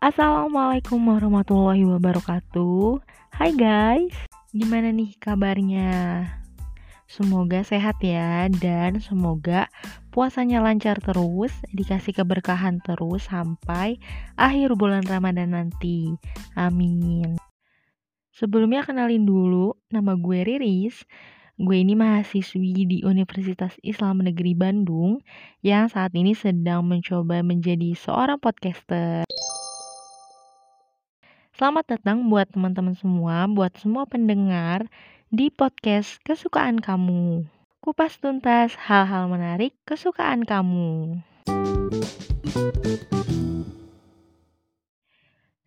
Assalamualaikum warahmatullahi wabarakatuh Hai guys, gimana nih kabarnya? Semoga sehat ya dan semoga puasanya lancar terus, dikasih keberkahan terus sampai akhir bulan Ramadan nanti. Amin. Sebelumnya kenalin dulu, nama gue Riris. Gue ini mahasiswi di Universitas Islam Negeri Bandung yang saat ini sedang mencoba menjadi seorang podcaster. Selamat datang buat teman-teman semua, buat semua pendengar di podcast kesukaan kamu. Kupas tuntas hal-hal menarik kesukaan kamu.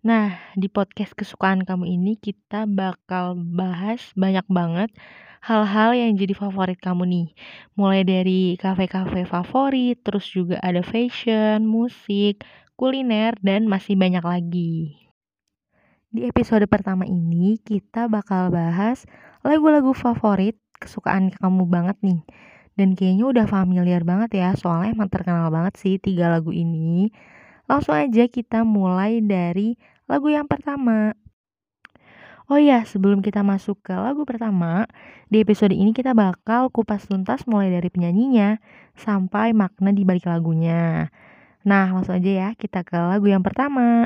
Nah, di podcast kesukaan kamu ini kita bakal bahas banyak banget hal-hal yang jadi favorit kamu nih. Mulai dari kafe-kafe favorit, terus juga ada fashion, musik, kuliner, dan masih banyak lagi. Di episode pertama ini kita bakal bahas lagu-lagu favorit kesukaan kamu banget nih. Dan kayaknya udah familiar banget ya, soalnya emang terkenal banget sih tiga lagu ini. Langsung aja kita mulai dari lagu yang pertama. Oh iya, sebelum kita masuk ke lagu pertama, di episode ini kita bakal kupas tuntas mulai dari penyanyinya sampai makna di balik lagunya. Nah, langsung aja ya kita ke lagu yang pertama.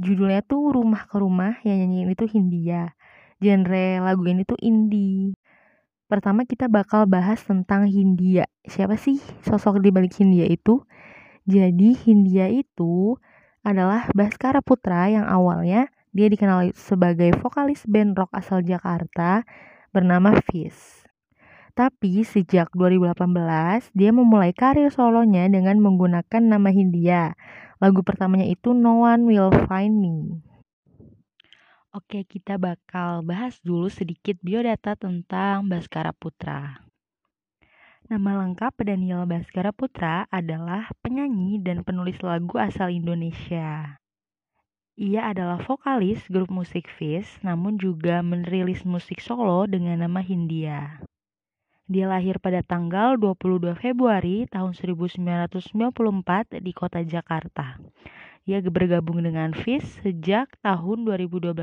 Judulnya tuh Rumah ke Rumah yang nyanyiin itu Hindia. Genre lagu ini tuh indie. Pertama kita bakal bahas tentang Hindia. Siapa sih sosok di balik Hindia itu? Jadi Hindia itu adalah Baskara Putra yang awalnya dia dikenal sebagai vokalis band rock asal Jakarta bernama Fizz. Tapi sejak 2018 dia memulai karir solonya dengan menggunakan nama Hindia. Lagu pertamanya itu No One Will Find Me. Oke, kita bakal bahas dulu sedikit biodata tentang Baskara Putra. Nama lengkap Daniel Baskara Putra adalah penyanyi dan penulis lagu asal Indonesia. Ia adalah vokalis grup musik Fizz, namun juga merilis musik solo dengan nama Hindia. Dia lahir pada tanggal 22 Februari tahun 1994 di kota Jakarta. Ia bergabung dengan Fizz sejak tahun 2012.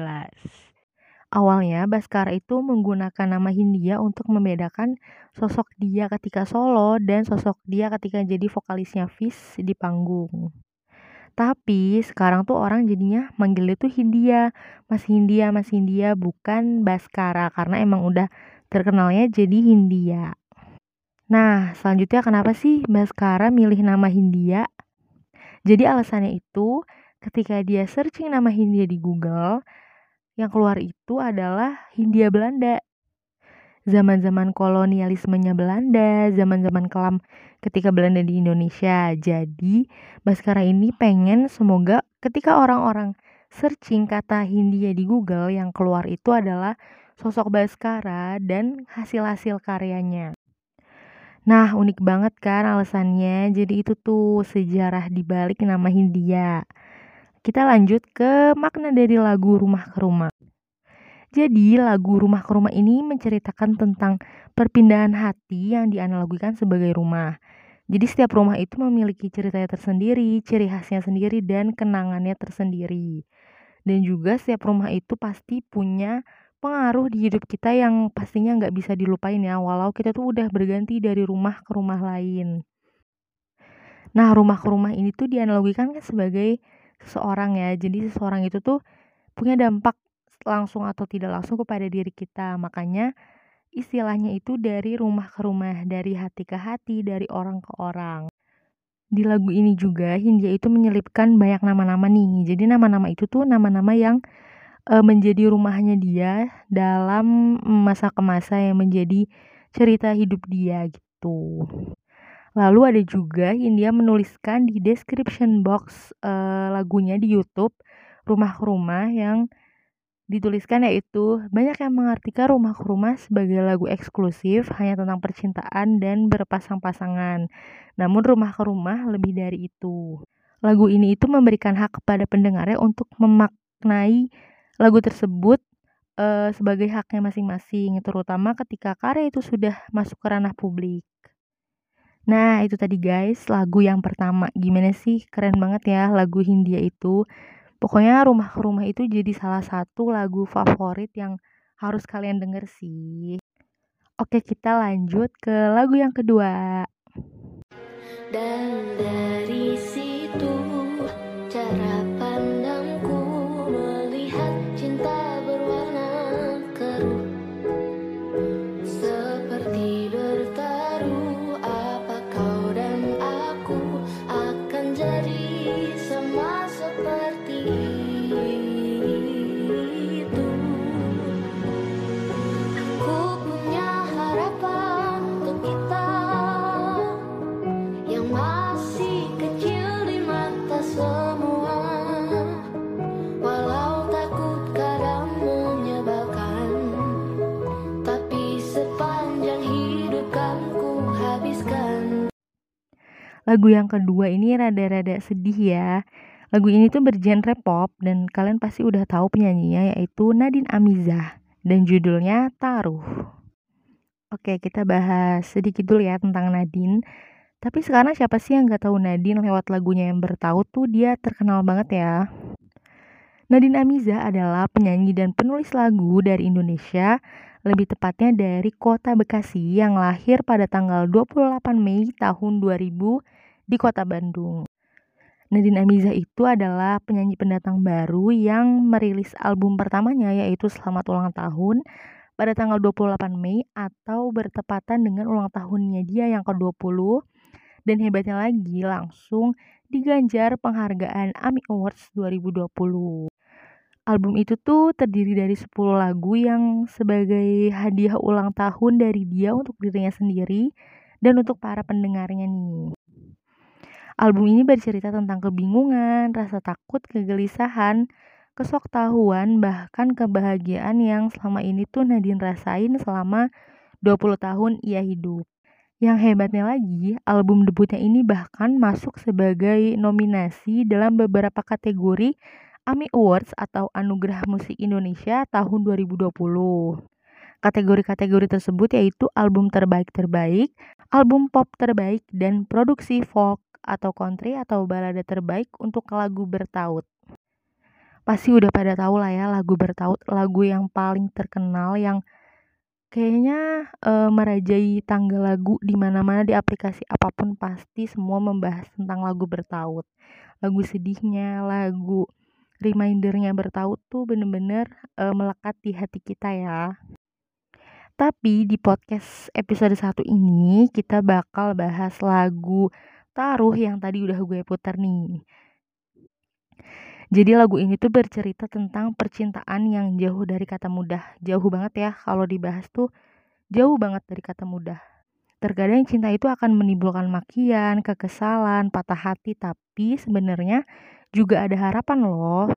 Awalnya Baskara itu menggunakan nama Hindia untuk membedakan sosok dia ketika solo dan sosok dia ketika jadi vokalisnya Fizz di panggung. Tapi sekarang tuh orang jadinya manggil itu Hindia, Mas Hindia, Mas Hindia bukan Baskara karena emang udah terkenalnya jadi Hindia. Nah, selanjutnya kenapa sih Baskara milih nama Hindia? Jadi alasannya itu ketika dia searching nama Hindia di Google, yang keluar itu adalah Hindia Belanda. Zaman-zaman kolonialismenya Belanda, zaman-zaman kelam ketika Belanda di Indonesia. Jadi, Baskara ini pengen semoga ketika orang-orang searching kata Hindia di Google yang keluar itu adalah sosok Baskara dan hasil-hasil karyanya. Nah, unik banget kan alasannya. Jadi itu tuh sejarah di balik nama Hindia. Kita lanjut ke makna dari lagu Rumah ke Rumah. Jadi, lagu Rumah ke Rumah ini menceritakan tentang perpindahan hati yang dianalogikan sebagai rumah. Jadi setiap rumah itu memiliki ceritanya tersendiri, ciri khasnya sendiri, dan kenangannya tersendiri. Dan juga setiap rumah itu pasti punya pengaruh di hidup kita yang pastinya nggak bisa dilupain ya, walau kita tuh udah berganti dari rumah ke rumah lain. Nah, rumah ke rumah ini tuh dianalogikan kan sebagai seseorang ya. Jadi seseorang itu tuh punya dampak langsung atau tidak langsung kepada diri kita. Makanya istilahnya itu dari rumah ke rumah, dari hati ke hati, dari orang ke orang. Di lagu ini juga Hindia itu menyelipkan banyak nama-nama nih. Jadi nama-nama itu tuh nama-nama yang e, menjadi rumahnya dia dalam masa ke masa yang menjadi cerita hidup dia gitu. Lalu ada juga Hindia menuliskan di description box e, lagunya di YouTube Rumah ke Rumah yang dituliskan yaitu banyak yang mengartikan Rumah ke Rumah sebagai lagu eksklusif hanya tentang percintaan dan berpasang-pasangan. Namun Rumah ke Rumah lebih dari itu. Lagu ini itu memberikan hak kepada pendengarnya untuk memaknai lagu tersebut uh, sebagai haknya masing-masing, terutama ketika karya itu sudah masuk ke ranah publik. Nah, itu tadi guys, lagu yang pertama. Gimana sih? Keren banget ya lagu Hindia itu. Pokoknya Rumah ke Rumah itu jadi salah satu lagu favorit yang harus kalian denger sih. Oke, kita lanjut ke lagu yang kedua. Dan dari Lagu yang kedua ini rada-rada sedih ya. Lagu ini tuh bergenre pop dan kalian pasti udah tahu penyanyinya yaitu Nadine Amizah dan judulnya Taruh. Oke, kita bahas sedikit dulu ya tentang Nadine. Tapi sekarang siapa sih yang gak tahu Nadine lewat lagunya yang bertaut tuh dia terkenal banget ya. Nadine Amiza adalah penyanyi dan penulis lagu dari Indonesia, lebih tepatnya dari kota Bekasi yang lahir pada tanggal 28 Mei tahun 2000 di kota Bandung. Nadine Amiza itu adalah penyanyi pendatang baru yang merilis album pertamanya yaitu Selamat Ulang Tahun pada tanggal 28 Mei atau bertepatan dengan ulang tahunnya dia yang ke-20 dan hebatnya lagi langsung diganjar penghargaan AMI Awards 2020. Album itu tuh terdiri dari 10 lagu yang sebagai hadiah ulang tahun dari dia untuk dirinya sendiri dan untuk para pendengarnya nih. Album ini bercerita tentang kebingungan, rasa takut, kegelisahan, kesoktahuan, bahkan kebahagiaan yang selama ini tuh Nadine rasain selama 20 tahun ia hidup. Yang hebatnya lagi, album debutnya ini bahkan masuk sebagai nominasi dalam beberapa kategori AMI Awards atau Anugerah Musik Indonesia tahun 2020. Kategori-kategori tersebut yaitu album terbaik-terbaik, album pop terbaik, dan produksi folk atau country atau balada terbaik untuk lagu bertaut. Pasti udah pada tahu lah ya lagu bertaut, lagu yang paling terkenal yang kayaknya e, merajai tangga lagu di mana-mana di aplikasi apa pun pasti semua membahas tentang lagu bertaut. Lagu sedihnya, lagu remindernya bertaut tuh bener-bener e, melekat di hati kita ya. Tapi di podcast episode 1 ini kita bakal bahas lagu taruh yang tadi udah gue putar nih. Jadi lagu ini tuh bercerita tentang percintaan yang jauh dari kata mudah. Jauh banget ya kalau dibahas tuh jauh banget dari kata mudah. Terkadang cinta itu akan menimbulkan makian, kekesalan, patah hati, tapi sebenarnya juga ada harapan loh.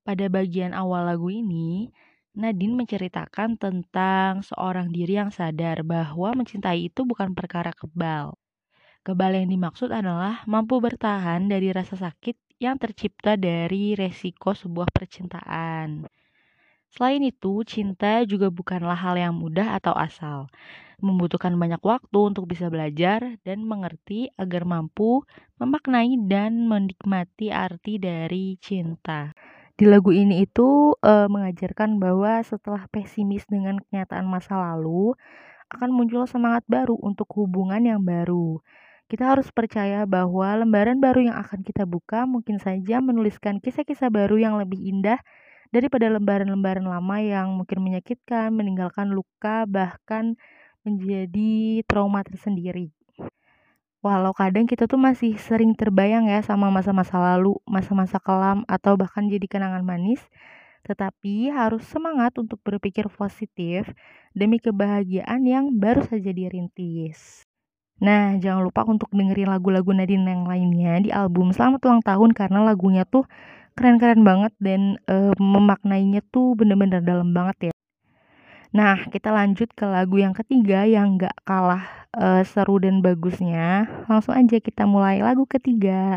Pada bagian awal lagu ini, Nadine menceritakan tentang seorang diri yang sadar bahwa mencintai itu bukan perkara kebal, Kebal yang dimaksud adalah mampu bertahan dari rasa sakit yang tercipta dari resiko sebuah percintaan. Selain itu, cinta juga bukanlah hal yang mudah atau asal. Membutuhkan banyak waktu untuk bisa belajar dan mengerti agar mampu memaknai dan menikmati arti dari cinta. Di lagu ini itu e, mengajarkan bahwa setelah pesimis dengan kenyataan masa lalu, akan muncul semangat baru untuk hubungan yang baru. Kita harus percaya bahwa lembaran baru yang akan kita buka mungkin saja menuliskan kisah-kisah baru yang lebih indah daripada lembaran-lembaran lama yang mungkin menyakitkan, meninggalkan luka, bahkan menjadi trauma tersendiri. Walau kadang kita tuh masih sering terbayang ya sama masa-masa lalu, masa-masa kelam, atau bahkan jadi kenangan manis, tetapi harus semangat untuk berpikir positif demi kebahagiaan yang baru saja dirintis. Nah, jangan lupa untuk dengerin lagu-lagu Nadine yang lainnya di album Selamat Ulang Tahun karena lagunya tuh keren-keren banget dan eh, memaknainya tuh bener-bener dalam banget ya. Nah, kita lanjut ke lagu yang ketiga yang gak kalah eh, seru dan bagusnya. Langsung aja kita mulai lagu ketiga.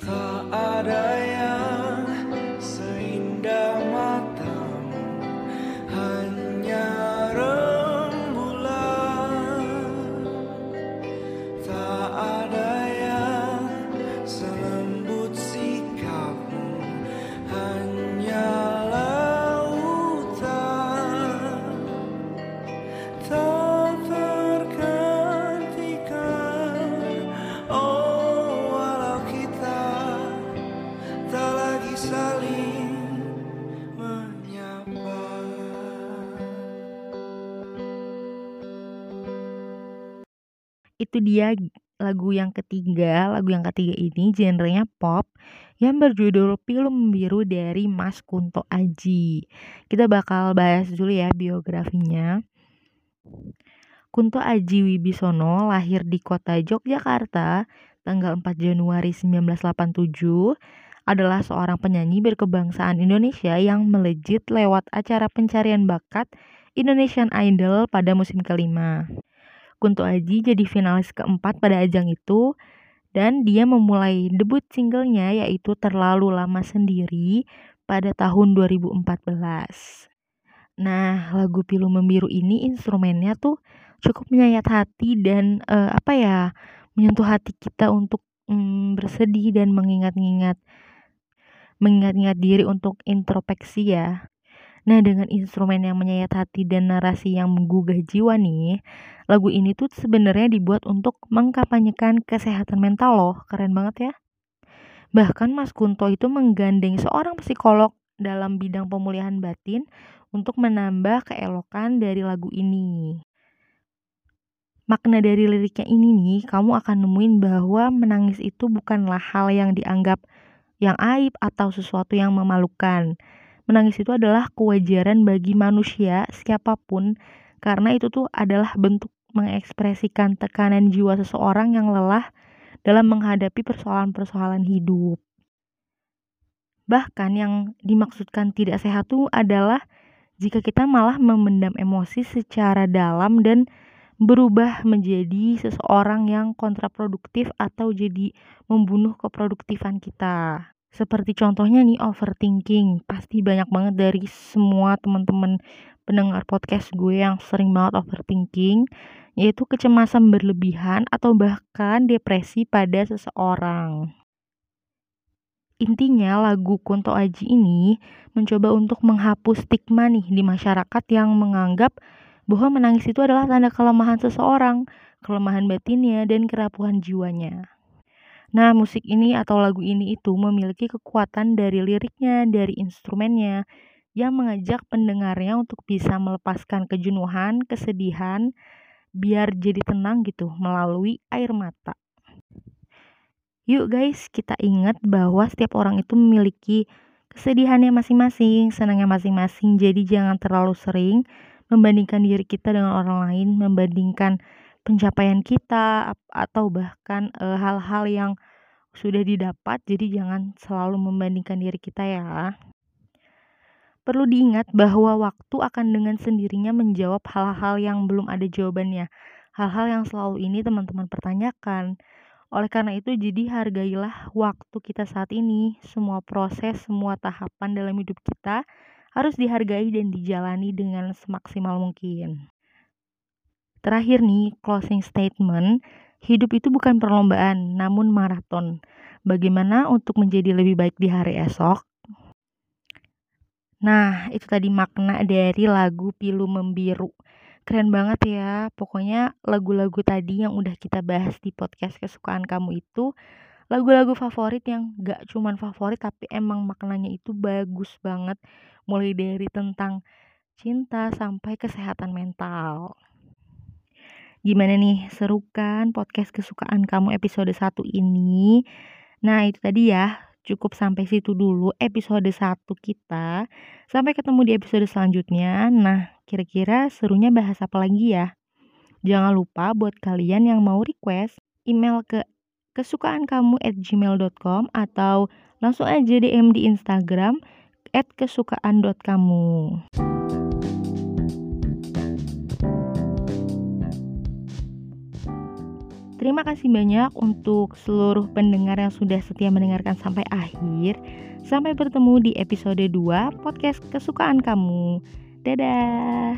Tak ada yang seindah Itu dia lagu yang ketiga. Lagu yang ketiga ini genrenya pop yang berjudul Pilu Membiru dari Mas Kunto Aji. Kita bakal bahas dulu ya biografinya. Kunto Aji Wibisono lahir di kota Yogyakarta tanggal 4 Januari 1987 adalah seorang penyanyi berkebangsaan Indonesia yang melejit lewat acara pencarian bakat Indonesian Idol pada musim kelima. Kunto Aji jadi finalis keempat pada ajang itu dan dia memulai debut singlenya yaitu Terlalu Lama Sendiri pada tahun 2014. Nah, lagu Pilu Membiru ini instrumennya tuh cukup menyayat hati dan eh, apa ya menyentuh hati kita untuk mm, bersedih dan mengingat-ingat mengingat-ingat diri untuk introspeksi ya. Nah, dengan instrumen yang menyayat hati dan narasi yang menggugah jiwa nih, lagu ini tuh sebenarnya dibuat untuk mengkampanyekan kesehatan mental loh. Keren banget ya. Bahkan Mas Kunto itu menggandeng seorang psikolog dalam bidang pemulihan batin untuk menambah keelokan dari lagu ini. Makna dari liriknya ini nih, kamu akan nemuin bahwa menangis itu bukanlah hal yang dianggap yang aib atau sesuatu yang memalukan. Menangis itu adalah kewajaran bagi manusia siapa pun karena itu tuh adalah bentuk mengekspresikan tekanan jiwa seseorang yang lelah dalam menghadapi persoalan-persoalan hidup. Bahkan yang dimaksudkan tidak sehat tuh adalah jika kita malah memendam emosi secara dalam dan berubah menjadi seseorang yang kontraproduktif atau jadi membunuh keproduktifan kita. Seperti contohnya nih overthinking. Pasti banyak banget dari semua teman-teman pendengar podcast gue yang sering banget overthinking, yaitu kecemasan berlebihan atau bahkan depresi pada seseorang. Intinya lagu Kunto Aji ini mencoba untuk menghapus stigma nih di masyarakat yang menganggap bahwa menangis itu adalah tanda kelemahan seseorang, kelemahan batinnya dan kerapuhan jiwanya. Nah, musik ini atau lagu ini itu memiliki kekuatan dari liriknya, dari instrumennya, yang mengajak pendengarnya untuk bisa melepaskan kejenuhan, kesedihan, biar jadi tenang gitu melalui air mata. Yuk guys, kita ingat bahwa setiap orang itu memiliki kesedihannya masing-masing, senangnya masing-masing. Jadi jangan terlalu sering membandingkan diri kita dengan orang lain, membandingkan pencapaian kita atau bahkan eh, hal-hal yang sudah didapat. Jadi jangan selalu membandingkan diri kita ya. Perlu diingat bahwa waktu akan dengan sendirinya menjawab hal-hal yang belum ada jawabannya. Hal-hal yang selalu ini teman-teman pertanyakan. Oleh karena itu, jadi hargailah waktu kita saat ini. Semua proses, semua tahapan dalam hidup kita harus dihargai dan dijalani dengan semaksimal mungkin. Terakhir nih, closing statement. Hidup itu bukan perlombaan, namun maraton. Bagaimana untuk menjadi lebih baik di hari esok? Nah, itu tadi makna dari lagu Pilu Membiru. Keren banget ya. Pokoknya lagu-lagu tadi yang udah kita bahas di podcast kesukaan kamu itu lagu-lagu favorit yang gak cuman favorit tapi emang maknanya itu bagus banget. Mulai dari tentang cinta sampai kesehatan mental. Gimana nih, seru kan podcast kesukaan kamu episode 1 ini? Nah, itu tadi ya. Cukup sampai situ dulu episode 1 kita. Sampai ketemu di episode selanjutnya. Nah, kira-kira serunya bahas apa lagi ya? Jangan lupa buat kalian yang mau request, email ke kesukaan kamu at gmail.com atau langsung aja DM di Instagram at kesukaan.kamu. Terima kasih banyak untuk seluruh pendengar yang sudah setia mendengarkan sampai akhir. Sampai bertemu di episode 2 podcast kesukaan kamu. Dadah.